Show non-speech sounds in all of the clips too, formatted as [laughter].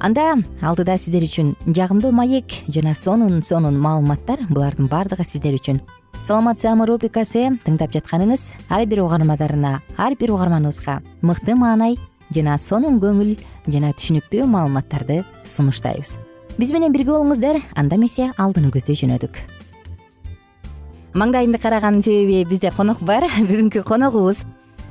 анда алдыда сиздер үчүн жагымдуу маек жана сонун сонун маалыматтар. Булардын баардыгы сиздер үчүн. Саламат саама рубрикасы тыңдап жатканыңыз ар бир угармадарына ар бир угарманыбызга мыкты маанай жана сонун көңүл жана түшүнүктүү маалыматтарды сунуштайбыз. Биз менен бирге болуңуздар. Анда эмесе алдыны көздөй жөнөдүк. Маңдайымды караганын себеби бизде конок бар. [laughs] Бүгүнкү коногубуз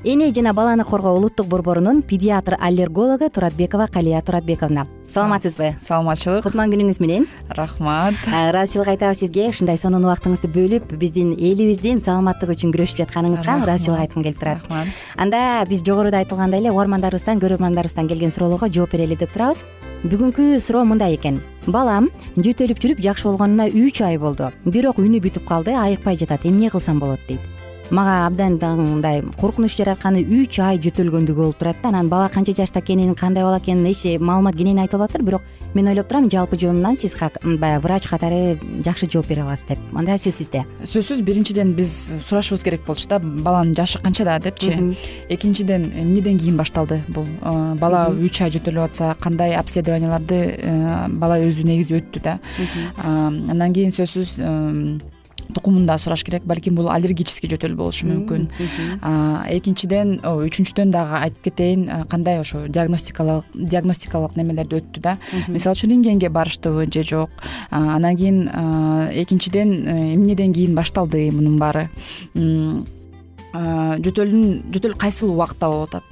эне жана баланы коргоо улуттук борборунун педиатр аллергологу туратбекова калия туратбековна. Саламатсызбы? Саламатчылык. Кутман күнүңүз менен. Рахмат. Ыраазычылык айтабыз сизге ушундай сонун убактыңызды бөлүп биздин элибиздин саламаттыгы үчүн күрөшүп жатканыңызга ыраазычылык айткым келип турат. Рахмат. Анда биз жогоруда айтылгандай эле угармандарыбыздан көрөрмандарыбыздан келген суроолорго жооп берели деп турабыз. Бүгүнкү суроо мындай экен. Балам жөтөлүп жүрүп жакшы болгонуна үч ай болду. Бирок үнү бүтүп калды айыкпай жатат эмне кылсам болот дейт мага абдан мындай коркунуч жаратканы үч ай жөтөлгөндүгү болуп турат да. Анан бала канча жашта экенин кандай бала экенин эч маалымат кенен айтылып атыр бирок мен ойлоп турам жалпы жөнүнөн сиз баягы врач катары жакшы жооп бере аласыз деп. Андай сөз сизде. Сөзсүз биринчиден биз сурашыбыз керек болчу да. Баланын жашы канчада депчи? Экинчиден эмнеден кийин башталды бул? Бала үч ай жөтөлүп атса кандай обследованияларды э, бала өзү негизи өттү да? Андан кийин сөзсүз тукумун сураш керек балким бул аллергический жөтөлүү болушу мүмкүн. экинчиден үчүнчүдөн дагы айтып кетейин кандай ошо диагностикалык диагностикалык немелерди өттү да? Мисалы үчүн рентгенге барыштыбы же жок? Анан кийин экинчиден э, эмнеден кийин башталды мунун баары жөтөлдүн жөтөл кайсыл убакта болуп атат.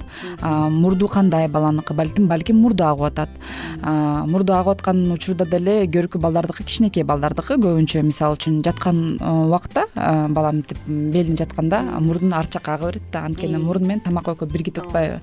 Мурду кандай баланыкы? Балким балким мурду агып атат. Мурду агып аткан учурда деле көркү балдардыкы кичинекей балдардыкы көбүнчө мисалы үчүн жаткан убакта бала мынтип белине жатканда мурдун арт жака ага берет да. Анткени мурун менен тамак экөө биргип атпайбы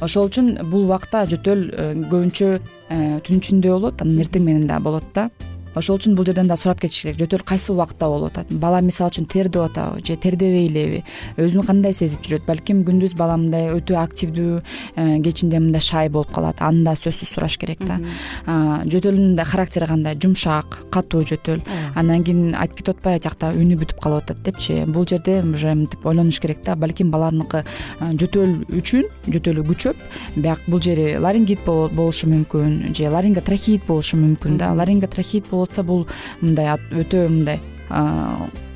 ошол үчүн бул убакта жөтөл э, көбүнчө э, түн ичинде болот анан эртең менен дагы болот да ошол үчүн бул жерден дагы сурап кетиш керек. Жөтөл кайсы убакта болуп атат? Бала мисалы үчүн тердеп атабы же тердебей элеби өзүн кандай сезип жүрөт? Балким күндүз бала мындай өтө активдүү э, кечинде мындай шай болуп калат. Аны да сөзсүз сураш керек да. Жөтөлүнүн мындай характери кандай? Жумшак катуу жөтөл. Андан кийин айтып кетип атпайбы тиякта үнү бүтүп калып атат депчи. Бул жерде уже мынтип ойлонуш керек да. Балким баланыкы жөтөл үчүн жөтөлү күчөп бияк бул жери ларингит болушу мүмкүн же ларинготрахеид болушу мүмкүн да. Ларинготрахеид болуп атса бул мындай өтө мындай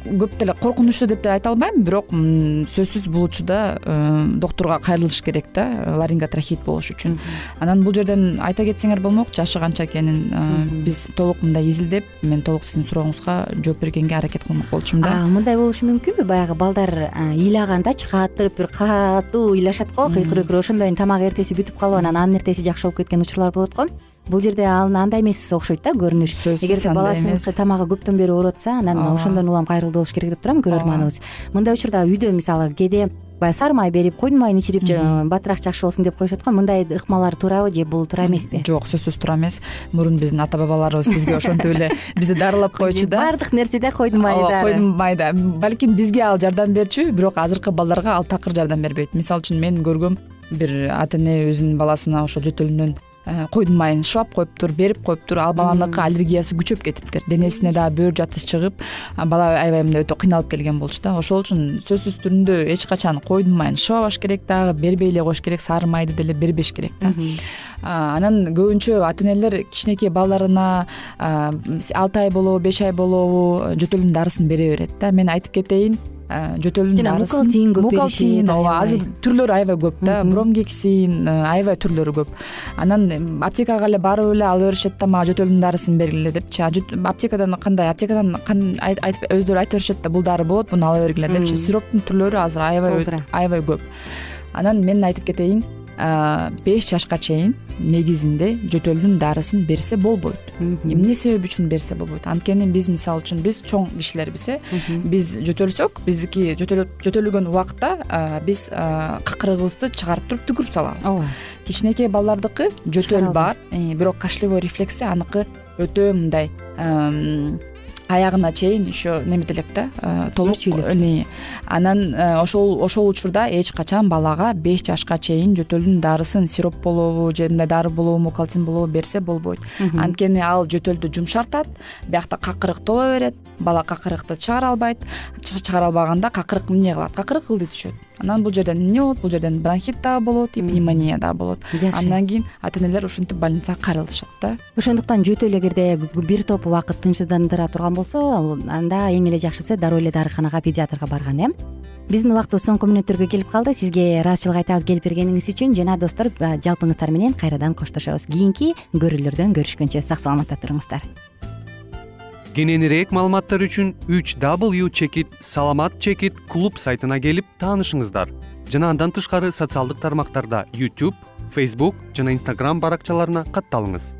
көп деле коркунучтуу деп деле айта албайм бирок сөзсүз бул учурда э, доктурга кайрылыш керек да ларинготрахеид болуш үчүн. Анан бул жерден айта кетсеңер болмок жашы канча экенин э, биз толук мындай изилдеп мен толук сиздин сурооңузга жооп бергенге аракет кылмак болчумун да. Мындай болушу мүмкүнбү? Баягы балдар ыйлагандачы кааттырып бир катуу ыйлашат го кыйкырып кыйкырып ошондон кийин тамак эртеси бүтүп калып анан анын эртеси жакшы болуп кеткен учурлар болот го бул жерде ал андай эмес окшойт да көрүнүш. Эгерде баласыныкы тамагы көптөн бери ооруп атса анан ошондон улам кайрылуу болуш керек деп турам көрөрманыбыз мындай учурда үйдө мисалы кээде баягы сары май берип койдун майын ичирип батыраак жакшы болсун деп коюшат го мындай ыкмалар туурабы же бул туура эмеспи? жок сөзсүз туура эмес. Мурун биздин ата бабаларыбыз бизге ошентип эле бизди дарылап койчу да. Баардык нерседе койдун майы ооба койдун майда балким бизге ал жардам берчү бирок азыркы балдарга ал такыр жардам бербейт. Мисалы үчүн мен көргөм бир ата эне өзүнүн баласына ошо жөтөлүнөн койдун майын шылап коюптур берип коюптур ал баланыкы аллергиясы күчөп кетиптир. Денесине дагы бөөр жатыш чыгып бала аябай мындай өтө кыйналып келген болчу да. Ошол үчүн сөзсүз түрүндө эч качан койдун майын шыбабаш керек дагы бербей эле коюш керек сары майды деле бербеш керек да. Анан көбүнчө ата энелер кичинекей балдарына алты ай болобу беш ай болобу жөтөлүнүн дарысын бере берет да. Мен айтып кетейин жөтөлүнүн жана мукалтин көп мукалтин ооба азыр түрлөрү аябай көп да бромгексин э, аябай түрлөрү көп. Анан аптекага эле барып эле ала беришет да мага жөтөлдүн дарысын бергиле депчи. Аптекадан кандай аптекадан өздөрү айта беришет да бул дары болот муну ала бергиле депчи. Сироптун түрлөрү азыр аябай аябай көп. Анан мен айтып кетейин беш жашка чейин негизинде жөтөлдүн дарысын берсе болбойт. Эмне себеби үчүн берсе болбойт? Анткени биз мисалы үчүн биз чоң кишилербиз э биз жөтөлсөк биздики жөтөлгөн убакта биз какырыгыбызды чыгарып туруп түкүрүп салабыз. Ооба. Кичинекей балдардыкы жөтөл бар бирок кашлевой рефлекси аныкы өтө мындай аягына чейин еще немете элек да? Э, толук анан э, ошол ошол учурда эч качан балага беш жашка чейин жөтөлдүн дарысын сироп болобу же мындай дары болобу мукалтин болобу берсе болбойт. Анткени ал жөтөлдү жумшартат биякта какырык толо берет бала какырыкты чыгара албайт. Чыгара албаганда какырык эмне кылат? Какырык ылдый түшөт. Анан бул жерден эмне болот? Бул жерден бронхит дагы болот и пневмония дагы болот. Андан кийин ата энелер ушинтип больницага кайрылышат да. Ошондуктан жөтөл эгерде бир топ убакыт тынчсыздандыра турган болсо анда эң эле жакшысы дароо эле дарыканага педиатрга барган э. Биздин убактыбыз соңку мүнөттөргө келип калды. Сизге ыраазычылык айтабыз келип бергениңиз үчүн. Жана достор жалпыңыздар менен кайрадан коштошобуз. Кийинки көрүүлөрдөн көрүшкөнчө сак саламатта туруңуздар. Кененирээк маалыматтар үчүн үч w чекит саламат чекит клуб сайтына келип таанышыңыздар. Жана андан тышкары социалдык тармактарда youtube facebook жана instagram баракчаларына катталыңыз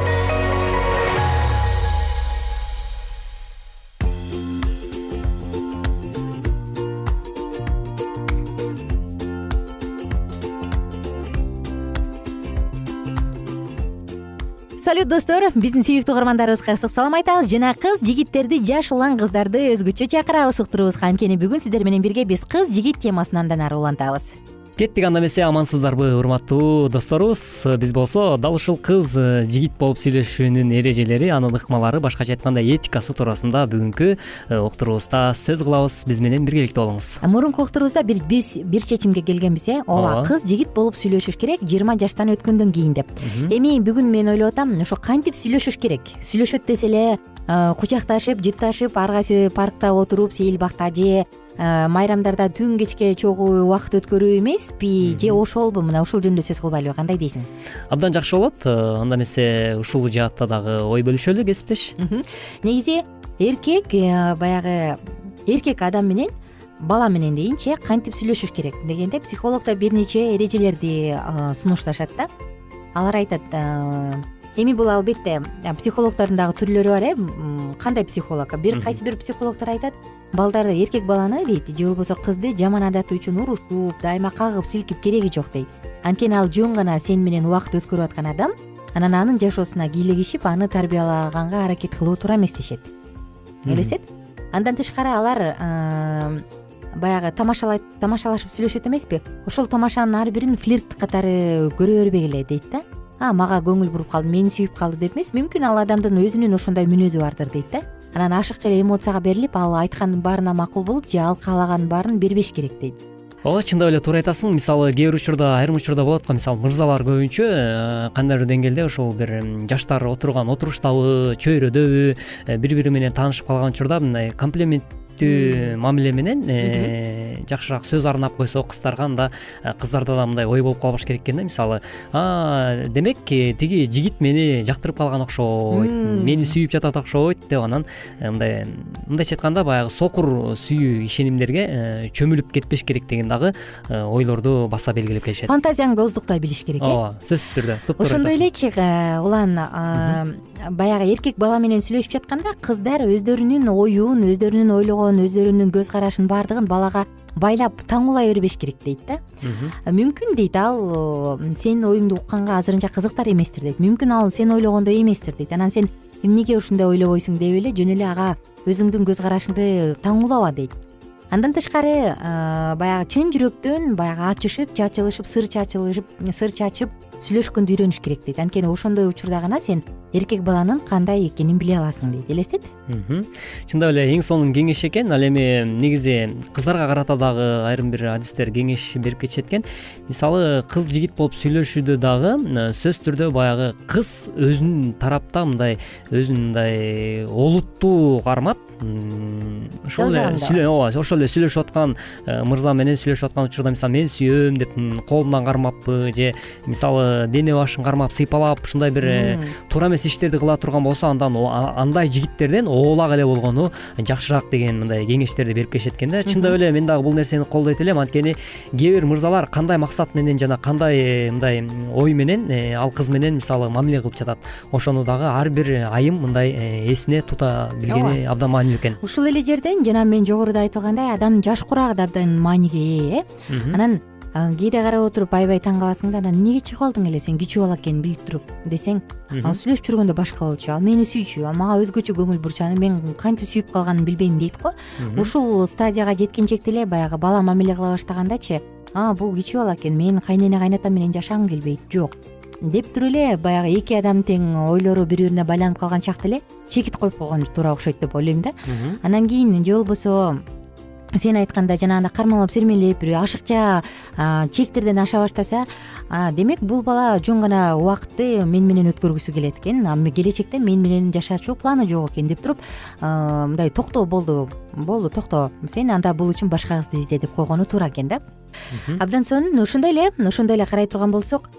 достор биздин сүйүктүү угармандарыбызга ысык салам айтабыз. Жана кыз жигиттерди жаш улан кыздарды өзгөчө чакырабыз уктуруубузга анткени бүгүн сиздер менен бирге биз кыз жигит темасын андан ары улантабыз кеттик анда эмесе амансыздарбы урматтуу досторубуз. Биз болсо дал ушул кыз э, жигит болуп сүйлөшүүнүн эрежелери анын ыкмалары башкача айтканда этикасы туурасында бүгүнкү э, уктуруубузда сөз кылабыз. Биз менен биргеликте болуңуз. Мурунку уктуруубузда биз бир чечимге келгенбиз э? Ооба кыз жигит болуп сүйлөшүш керек жыйырма жаштан өткөндөн кийин деп. Эми бүгүн мен ойлоп атам ошо кантип сүйлөшүш керек? Сүйлөшөт десе эле э, кучакташып жытташып ар кайсы паркта отуруп сейил бакта же майрамдарда түн кечке чогуу убакыт өткөрүү эмеспи же ошолбу мына ушул жөнүндө сөз кылбайлыбы кандай дейсиң? Абдан жакшы болот. Э, анда эмесе ушул жаатта дагы ой бөлүшөлү кесиптеш. Негизи эркек э, баягы эркек адам менен бала менен дейинчи э кантип сүйлөшүш керек дегенде психологдор бир нече эрежелерди сунушташат да. Алар айтат эми бул албетте психологдордун дагы түрлөрү бар э кандай психолог? Бир кайсы бир психологдор айтат? Балдар эркек баланы дейт же болбосо кызды жаман адаты үчүн урушуп дайыма кагып силкип кереги жок дейт. Анткени ал жөн гана сени менен убакыт өткөрүп аткан адам анан анын жашоосуна кийлигишип аны тарбиялаганга аракет кылуу туура эмес дешет элестет? Андан тышкары алар баягы тамашалашып сүйлөшөт эмеспи. Ошол тамашанын ар бирин флирт катары көрө бербегиле дейт да а мага көңүл буруп калды мени сүйүп калды деп эмес мүмкүн ал адамдын өзүнүн ошондой мүнөзү бардыр дейт да. Анан ашыкча эле эмоцияга берилип ал айткандын баарына макул болуп же ал каалаганын баарын бербеш керек дейт. Ооба чындап эле туура айтасың. Мисалы кээ бир учурда айрым учурда болот го мисалы мырзалар көбүнчө э, кандайдыр деңгээлде ушул бир жаштар отурган отуруштабы чөйрөдөбү э, бири бири менен таанышып калган учурда мындай комплимент мамиле менен э, жакшыраак сөз арнап койсо кыздарга анда э, кыздарда да мындай ой болуп калбаш керек экен да мисалы. Демек э, тиги жигит мени жактырып калган окшойт мени сүйүп жатат окшойт деп анан мындай мындайча айтканда баягы сокур сүйүү ишенимдерге чөмүлүп кетпеш керек деген дагы ойлорду баса белгилеп келишет. Фантазияңды оздуктай билиш керек э? Ооба сөзсүз түрдө. Ошондой элечи улан баягы эркек бала менен сүйлөшүп жатканда кыздар өздөрүнүн оюн өздөрүнүн ойлогон өздөрүнүн көз карашын баардыгын балага байлап таңуулай бербеш керек дейт да. Мүмкүн дейт ал сенин оюңду укканга азырынча кызыктар эместир дейт. Мүмкүн ал сен ойлогондой эместир дейт. Анан сен эмнеге ушундай ойлобойсуң деп эле жөн эле ага өзүңдүн көз карашыңды таңуулаба дейт. Андан тышкары баягы чын жүрөктөн баягы ачышып чачылышып сыр чачылышып сыр чачып сүйлөшкөндү үйрөнүш керек дейт. Анткени ошондой учурда гана сен эркек баланын кандай экенин биле аласың дейт элестет? Чындап эле эң сонун кеңеш экен. Ал эми негизи кыздарга карата дагы айрым бир адистер кеңеш берип кетишет экен мисалы кыз жигит болуп сүйлөшүүдө дагы сөзсүз түрдө баягы кыз өзүнүн тарапта мындай өзүн мындай олуттуу кармап ошол эле ооба ошол эле сүйлөшүп аткан э, мырза менен сүйлөшүп аткан учурда мисалы мен сүйөм деп колунан кармаппы же мисалы дене башын кармап сыйпалап ушундай бир э, туура эмес иштерди кыла турган болсо андан андай жигиттерден оолак эле болгону жакшыраак деген мындай кеңештерди берип келишет экен да чындап эле мен дагы бул нерсени колдойт элем. Анткени кээ бир мырзалар кандай максат менен жана кандай мындай ой менен ал кыз менен мисалы мамиле кылып жатат. Ошону дагы ар бир айым мындай эсине тута билгени абдан маанилүү экен. Ушул эле жерден жана мен жогоруда айтылгандай адамдын жаш курагы да абдан мааниге ээ. Э анан кээде карап отуруп аябай таң каласың да анан эмнеге чыгып алдың эле? Сен кичүү бала экенин билип туруп десең ал сүйлөшүп жүргөндө башка болчу. Ал мени сүйчү ал мага өзгөчө көңүл бурчу аны мен кантип сүйүп калганын билбейм дейт го. Ушул стадияга жеткенчекти эле баягы бала мамиле кыла баштагандачы а бул кичүү бала экен мен кайнене кайнатам менен жашагым келбейт жок деп туруп эле баягы эки адамдын тең ойлору бири бирине байланып калган чакта эле чекит коюп койгон туура окшойт деп ойлойм да. Андан кийин же болбосо сен айткандай жанагындай кармалап сермелеп бир ашыкча чектерден аша баштаса демек бул бала жөн гана убакытты мен менен өткөргүсү келет экен. Келечекте мен менен жашачу планы жок экен деп туруп мындай токто болду болду токто сен анда бул үчүн башка кызды изде деп койгону туура экен да. Абдан сонун ошондой эле ошондой эле карай турган болсок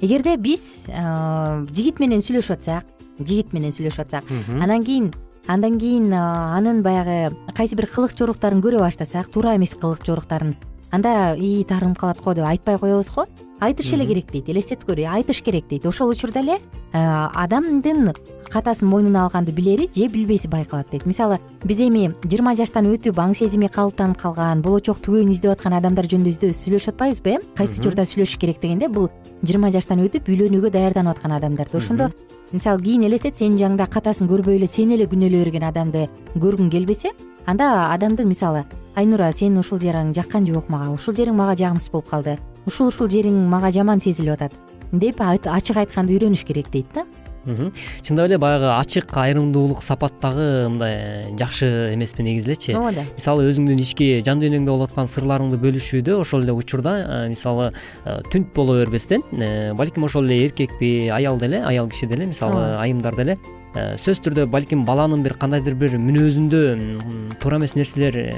эгерде биз жигит менен сүйлөшүп атсак жигит менен сүйлөшүп атсак анан кийин андан кийин анын баягы кайсы бир кылык жоруктарын көрө баштасак туура эмес кылык жоруктарын анда ии таарынып калат го деп айтпай коебуз го. Айтыш эле керек дейт элестетип көр айтыш керек дейт. Ошол учурда эле адамдын катасын мойнуна алганды билери же билбеси байкалат дейт. Мисалы биз эми жыйырма жаштан өтүп аң сезими калыптанып калган болочок түгөйүн издеп аткан адамдар жөнүндө сүйлөшүп атпайбызбы э кайсы учурда сүйлөшүш керек дегенде бул жыйырма жаштан өтүп үйлөнүүгө даярданып аткан адамдар да ошондо мисалы кийин элестет сенин жаныңда катасын көрбөй эле сени эле күнөөлөй берген адамды көргүң келбесе анда адамдын мисалы айнура сенин ушул жериң жаккан жок мага ушул жериң мага жагымсыз болуп калды. Ушул ушул жериң мага жаман сезилип атат деп ачык айтканды үйрөнүш керек дейт да. Чындап эле баягы ачык айрымдуулук сапат дагы мындай жакшы эмеспи негизи элечи ооба да. Мисалы өзүңдүн ички жан дүйнөңдө болуп аткан сырларыңды бөлүшүүдө ошол эле учурда мисалы түнт боло бербестен э, балким ошол эле эркекпи аял деле аял киши деле мисалы айымдар деле э, сөзсүз түрдө балким баланын бир кандайдыр бир мүнөзүндө туура эмес нерселер э,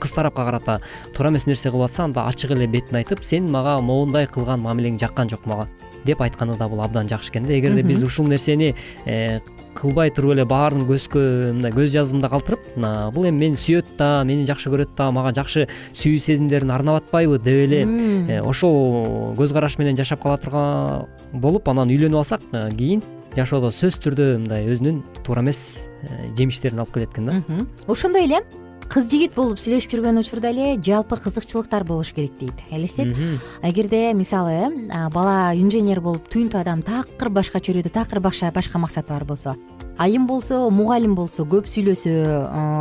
кыз тарапка карата туура эмес нерсе кылып атса анда ачык эле бетин айтып сен мага моундай кылган мамилең жаккан жок мага деп айтканы да бул абдан жакшы экен да. Эгерде биз ушул нерсени э, кылбай туруп эле баарын көзгө мындай көз жаздымда калтырып бул эми мени сүйөт да мени жакшы көрөт да мага жакшы сүйүү сезимдерин арнап атпайбы деп эле э, ошол көз караш менен жашап кала турган болуп анан үйлөнүп алсак э, кийин жашоодо сөзсүз түрдө мындай өзүнүн туура эмес жемиштерин алып келет экен да. Ошондой эле кыз жигит болуп сүйлөшүп жүргөн учурда эле жалпы кызыкчылыктар болуш керек дейт элестет? Эгерде мисалы бала инженер болуп түнт адам такыр башка чөйрөдө такыр башка максаты бар болсо айым болсо мугалим болсо көп сүйлөсө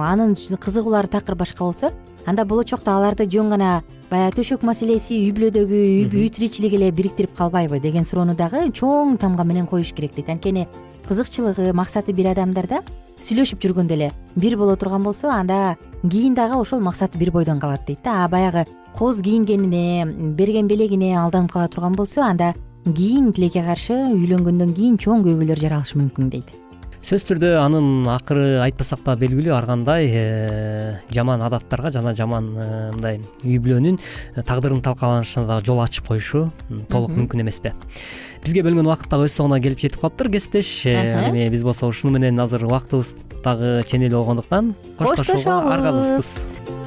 анын кызыгуулары такыр башка болсо анда болочокто аларды жөн гана баягы төшөк маселеси үй бүлөдөгү үй тиричилик эле бириктирип калбайбы деген суроону дагы чоң тамга менен коюш керек дейт. Анткени кызыкчылыгы максаты бир адамдарда сүйлөшүп жүргөндө эле бир боло турган болсо анда кийин дагы ошол максаты бир бойдон калат дейт да. А баягы кооз кийингенине берген белегине алданып кала турган болсо анда кийин тилекке каршы үйлөнгөндөн кийин чоң көйгөйлөр жаралышы мүмкүн дейт сөзсүз түрдө анын акыры айтпасак да белгилүү ар кандай э, жаман адаттарга жана жаман э, мындай үй бүлөнүн тагдырынын талкаланышына дагы жол ачып коюшу толук мүмкүн эмеспи бизге бөлүнгөн убакыт дагы өз соңуна келип жетип калыптыр кесиптеш. Э, эми биз болсо ушуну менен азыр убактыбыз дагы ченелүү болгондуктан коштошууга аргасызбыз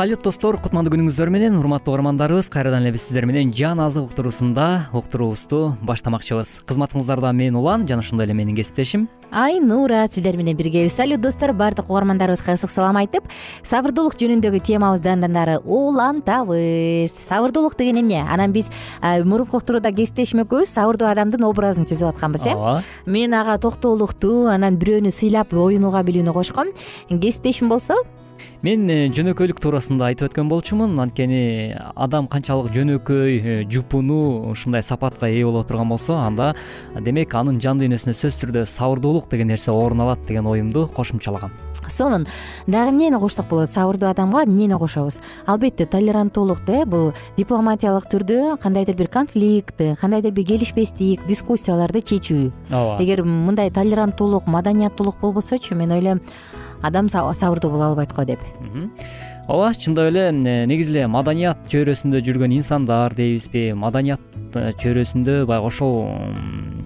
салют достор. Кутмандуу күнүңүздөр менен урматтуу угармандарыбыз кайрадан эле биз сиздер менен жан азык уктуруусунда уктуруубузду баштамакчыбыз. Кызматыңыздарда мен улан жана ошондой эле менин кесиптешим. Айнура сиздер менен биргебиз салют достор. Баардык угармандарыбызга ысык салам айтып сабырдуулук жөнүндөгү темабызды андан ары улантабыз. Сабырдуулук деген эмне? Анан биз мурунку уктурууда кесиптешим экөөбүз. Сабырдуу адамдын образын түзүп атканбыз э? Ооба. Мен ага токтоолукту анан бирөөнү сыйлап оюнууга билүүнү кошком. Кесиптешим болсо мен э, жөнөкөйлүк туурасында айтып өткөн болчумун анткени адам канчалык жөнөкөй э, жупунуу ушундай сапатка ээ боло турган болсо анда демек анын жан дүйнөсүндө сөзсүз түрдө сабырдуулук деген нерсе орун алат деген оюмду кошумчалагам сонун дагы эмнени кошсок болот сабырдуу адамга эмнени кошобуз? Албетте толеранттуулукту э бул дипломатиялык түрдө кандайдыр бир конфликт кандайдыр бир келишпестик дискуссияларды чечүү. Ооба. Эгер мындай толеранттуулук маданияттуулук болбосочу мен ойлойм адам сабырдуу боло албайт го деп. Ооба чындап эле э, негизи эле маданият чөйрөсүндө жүргөн инсандар дейбизби. Маданият э, чөйрөсүндө баягы ошол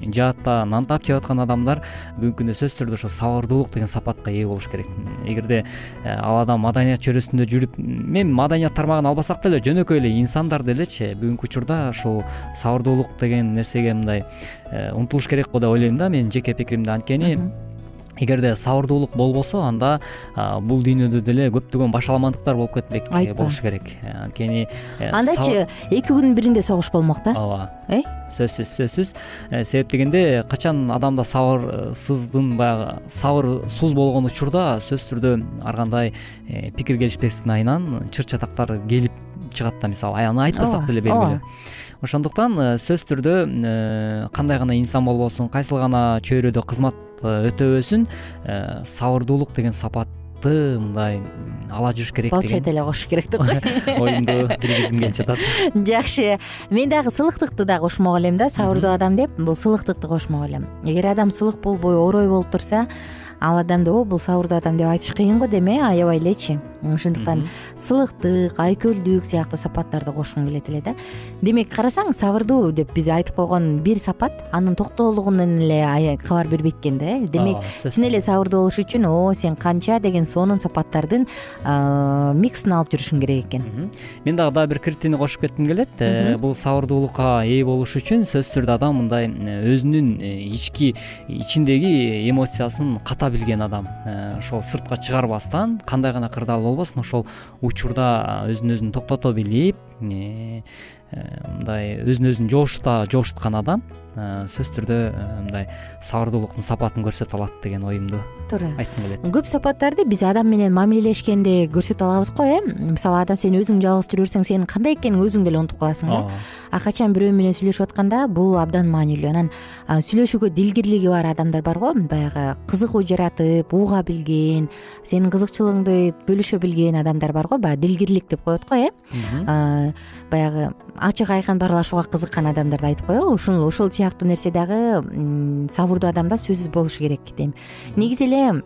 жаатта нан таап жеп аткан адамдар бүгүнкү күндө сөзсүз түрдө ошо сабырдуулук деген сапатка ээ болуш керек. Эгерде э, ал адам маданият чөйрөсүндө жүрүп мен маданият тармагын албасак деле жөнөкөй эле инсандар делечи бүгүнкү учурда ушул сабырдуулук деген нерсеге мындай умтулуш керек го деп ойлойм да менин жеке пикиримде анткени эгерде сабырдуулук болбосо анда бул дүйнөдө деле көптөгөн башаламандыктар болуп кетмек айтпа болуш керек. Анткени э, андачы эки күндүн биринде согуш болмок да? Ооба. Э? Сөзсүз сөзсүз. Э, себеп дегенде качан адамда сабырсыздын баягы сабырсуз болгон учурда сөзсүз түрдө ар кандай э, пикир келишпестиктин айынан чыр чатактар келип чыгат да мисалы. Аны айтпасак деле белгилүү ошондуктан сөзсүз түрдө кандай гана инсан болбосун кайсыл гана чөйрөдө кызмат өтөбөсүн э, сабырдуулук деген сапатты мындай ала жүрүш керек деген. балчайт эле кошуш керек деп ко [laughs] оюмду билгизим келип [laughs] жатат жакшы. Мен дагы сылыктыкты да кошмок элем да сабырдуу адам деп. Бул сылыктыкты кошмок элем. Эгер адам сылык болбой орой болуп турса ал адамды о бул сабырдуу адам деп айтыш кыйын го дейм э аябай элечи ошондуктан сылыктык айкөлдүк сыяктуу сапаттарды кошкум келет эле да. Демек карасаң сабырдуу деп биз айтып койгон бир сапат анын токтоолугунан эле кабар бербейт экен да э. Демек чын эле сабырдуу болуш үчүн о сен канча деген сонун сапаттардын миксин алып жүрүшүң керек экен. Мен дагы дагы бир критерийни кошуп кетким келет э, бул сабырдуулукка ээ болуш үчүн сөзсүз түрдө адам мындай өзүнүн э, ички ичиндеги эмоциясын ката билген адам э, ошол сыртка чыгарбастан кандай гана кырдаал болбосун ошол учурда өзүн өзүн токтото билип э, мындай өзүн өзүн жоошута жоошуткан адам Э, сөзсүз түрдө э, мындай сабырдуулуктун сапатын көрсөтө алат деген оюмду туура. айткым келет. Көп сапаттарды биз адам менен мамилелешкенде көрсөтө алабыз го э. Мисалы адам сен өзүң жалгыз жүрө берсең сенин кандай экениңи өзүң деле унутуп каласың да. А качан бирөө менен сүйлөшүп атканда бул абдан маанилүү. Анан сүйлөшүүгө дилгирлиги бар адамдар бар го. Баягы кызыгуу жаратып уга билген сенин кызыкчылыгыңды бөлүшө билген адамдар бар го. Баягы дилгирлик деп коет го э. Баягы ачык айкын баарлашууга кызыккан адамдарды айтып коебу ушул ушул сыяктуу нерсе дагы сабырдуу адамда сөзсүз болушу керек дейм. Негизи эле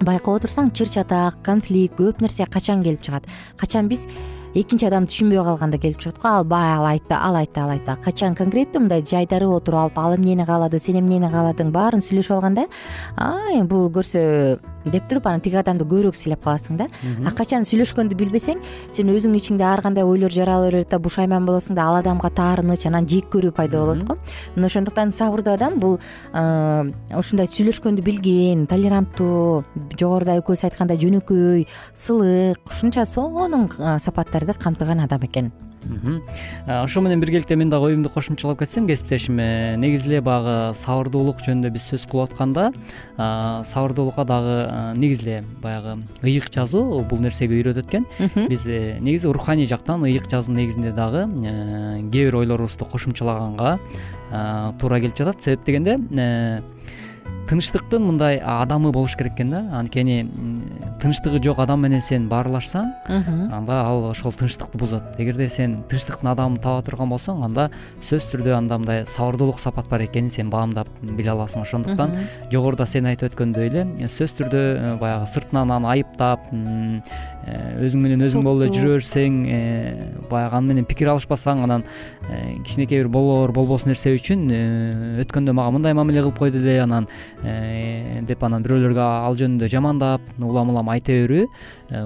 байкап отурсаң чыр чатак конфликт көп нерсе качан келип чыгат? Качан биз экинчи адам түшүнбөй калганда келип чыгат го? Ал баягы ал айтты ал айтты ал айтты. Качан конкреттүү мындай жайдарып отуруп алып ал эмнени каалады сен эмнени кааладың? Баарын сүйлөшүп алганда ай бул көрсө деп туруп анан тиги адамды көбүрөөк сыйлап каласың да. А качан сүйлөшкөндү билбесең сен өзүң ичиңде ар кандай ойлор жарала берет да бушайман болосуң да ал адамга таарыныч анан жек көрүү пайда болот го. Мына ошондуктан сабырдуу адам бул ушундай сүйлөшкөндү билген толеранттуу жогоруда экөөбүз айткандай жөнөкөй сылык ушунча сонун сапаттарды камтыган адам экен ошо менен биргеликте мен дагы оюмду кошумчалап кетсем кесиптешим э, негизи эле баягы сабырдуулук жөнүндө биз сөз кылып атканда сабырдуулукка дагы негизи эле баягы ыйык жазуу бул нерсеге үйрөтөт экен. Биз э, негизи руханий жактан ыйык жазуунун негизинде дагы э, кээ бир ойлорубузду кошумчалаганга туура келип жатат. Себеп дегенде тынчтыктын мындай адамы болуш керек экен да. Анткени тынчтыгы жок адам менен сен баарлашсаң анда ал ошол тынчтыкты бузат. Эгерде сен тынчтыктын адамын таба турган болсоң анда сөзсүз түрдө анда мындай сабырдуулук сапат бар экенин сен баамдап биле аласың ошондуктан жогоруда сен айтып өткөндөй эле сөзсүз түрдө э, баягы сыртынан аны айыптап өзүң менен өзүң болуп эле жүрө берсең баягы аны менен пикир алышпасаң анан кичинекей бир болоор болбос нерсе үчүн өткөндө мага мындай мамиле кылып койду эле анан деп анан бирөөлөргө ал жөнүндө жамандап улам улам айта берүү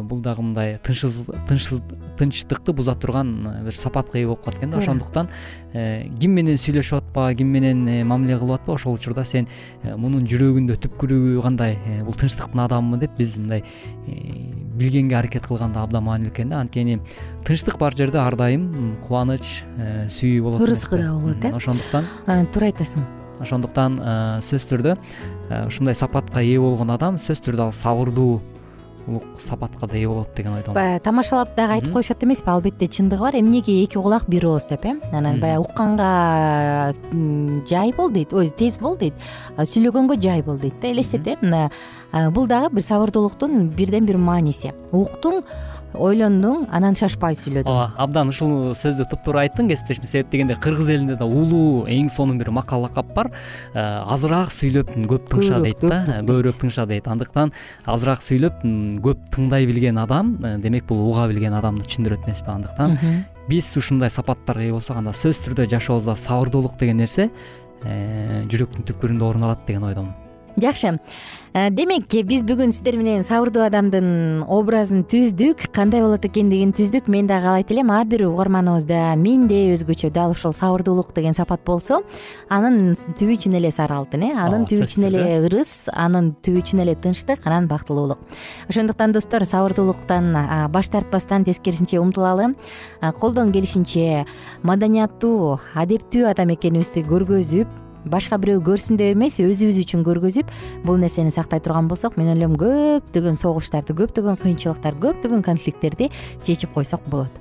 бул дагы мындай тынчтыкты буза турган бир сапатка ээ болуп калат экен да. Ошондуктан ким менен сүйлөшүп атпа ким менен мамиле кылып атпа ошол учурда сен мунун жүрөгүндө түпкүрү кандай бул тынчтыктын адамымы деп биз мындай билгенге аракет кылган да абдан маанилүү экен да. Анткени тынчтык бар жерде ар дайым кубаныч сүйүү болот ырызкы да болот э? ошондуктан туура айтасың. ошондуктан сөзсүз түрдө ушундай сапатка ээ болгон адам сөзсүз түрдө ал сабырдуулук сапатка да ээ болот деген ойдомун баягы тамашалап дагы айтып коюшат эмеспи албетте. Чындыгы бар. Эмнеге эки кулак бир ооз деп э? Анан баягы укканга жай бол дейт ой тез бол дейт. Сүйлөгөнгө жай бол дейт да элестет э? Мына бул дагы бир сабырдуулуктун бирден бир мааниси. Уктуң ойлондуң анан шашпай сүйлөдүң ооба абдан ушул сөздү туптуура айттың кесиптешим себеп дегенде кыргыз элинде да улуу эң сонун бир макал лакап бар. Азыраак сүйлөп көп тыңша дейт да. көбүрөөк тыңша дейт. Андыктан азыраак сүйлөп көп тыңдай билген адам демек бул уга билген адамды түшүндүрөт эмеспи андыктан. Биз ушундай сапаттарга ээ болсок анда сөзсүз түрдө жашообузда сабырдуулук деген нерсе жүрөктүн түпкүрүндө орун алат деген ойдомун жакшы. Демек биз бүгүн сиздер менен сабырдуу адамдын образын түздүк кандай болот экендигин түздүк мен дагы каалайт элем ар бир угарманыбызда менде өзгөчө дал ушул сабырдуулук деген сапат болсо анын түбү чын эле сары алтын э? Анын түбү чын эле ырыс анын түбү чын эле тынчтык анан бактылуулук. Ошондуктан достор сабырдуулуктан баш тартпастан тескерисинче умтулалы колдон келишинче маданияттуу адептүү адам экенибизди көргөзүп башка бирөө көрсүн деп эмес өзүбүз үчүн көргөзүп бул нерсени сактай турган болсок мен ойлойм көптөгөн согуштарды көптөгөн кыйынчылыктарды көптөгөн конфликттерди чечип койсок болот.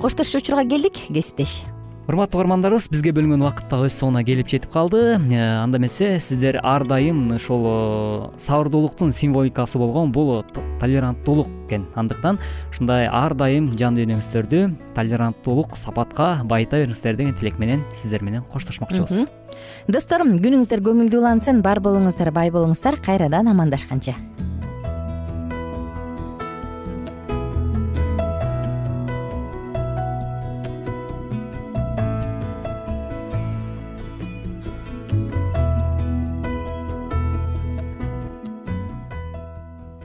Коштошчу учурга келдик кесиптеш урматтуу угармандарыбыз бизге бөлүнгөн убакыт дагы өз соңуна келип жетип калды. Анда эмесе сиздер ар дайым ушул сабырдуулуктун символикасы болгон бул толеранттуулук экен. Андыктан ушундай ар дайым жан дүйнөңүздөрдү толеранттуулук сапатка байыта бериңиздер деген тилек менен сиздер менен коштошмокчубуз. Достор күнүңүздөр көңүлдүү улансын бар болуңуздар бай болуңуздар кайрадан амандашканча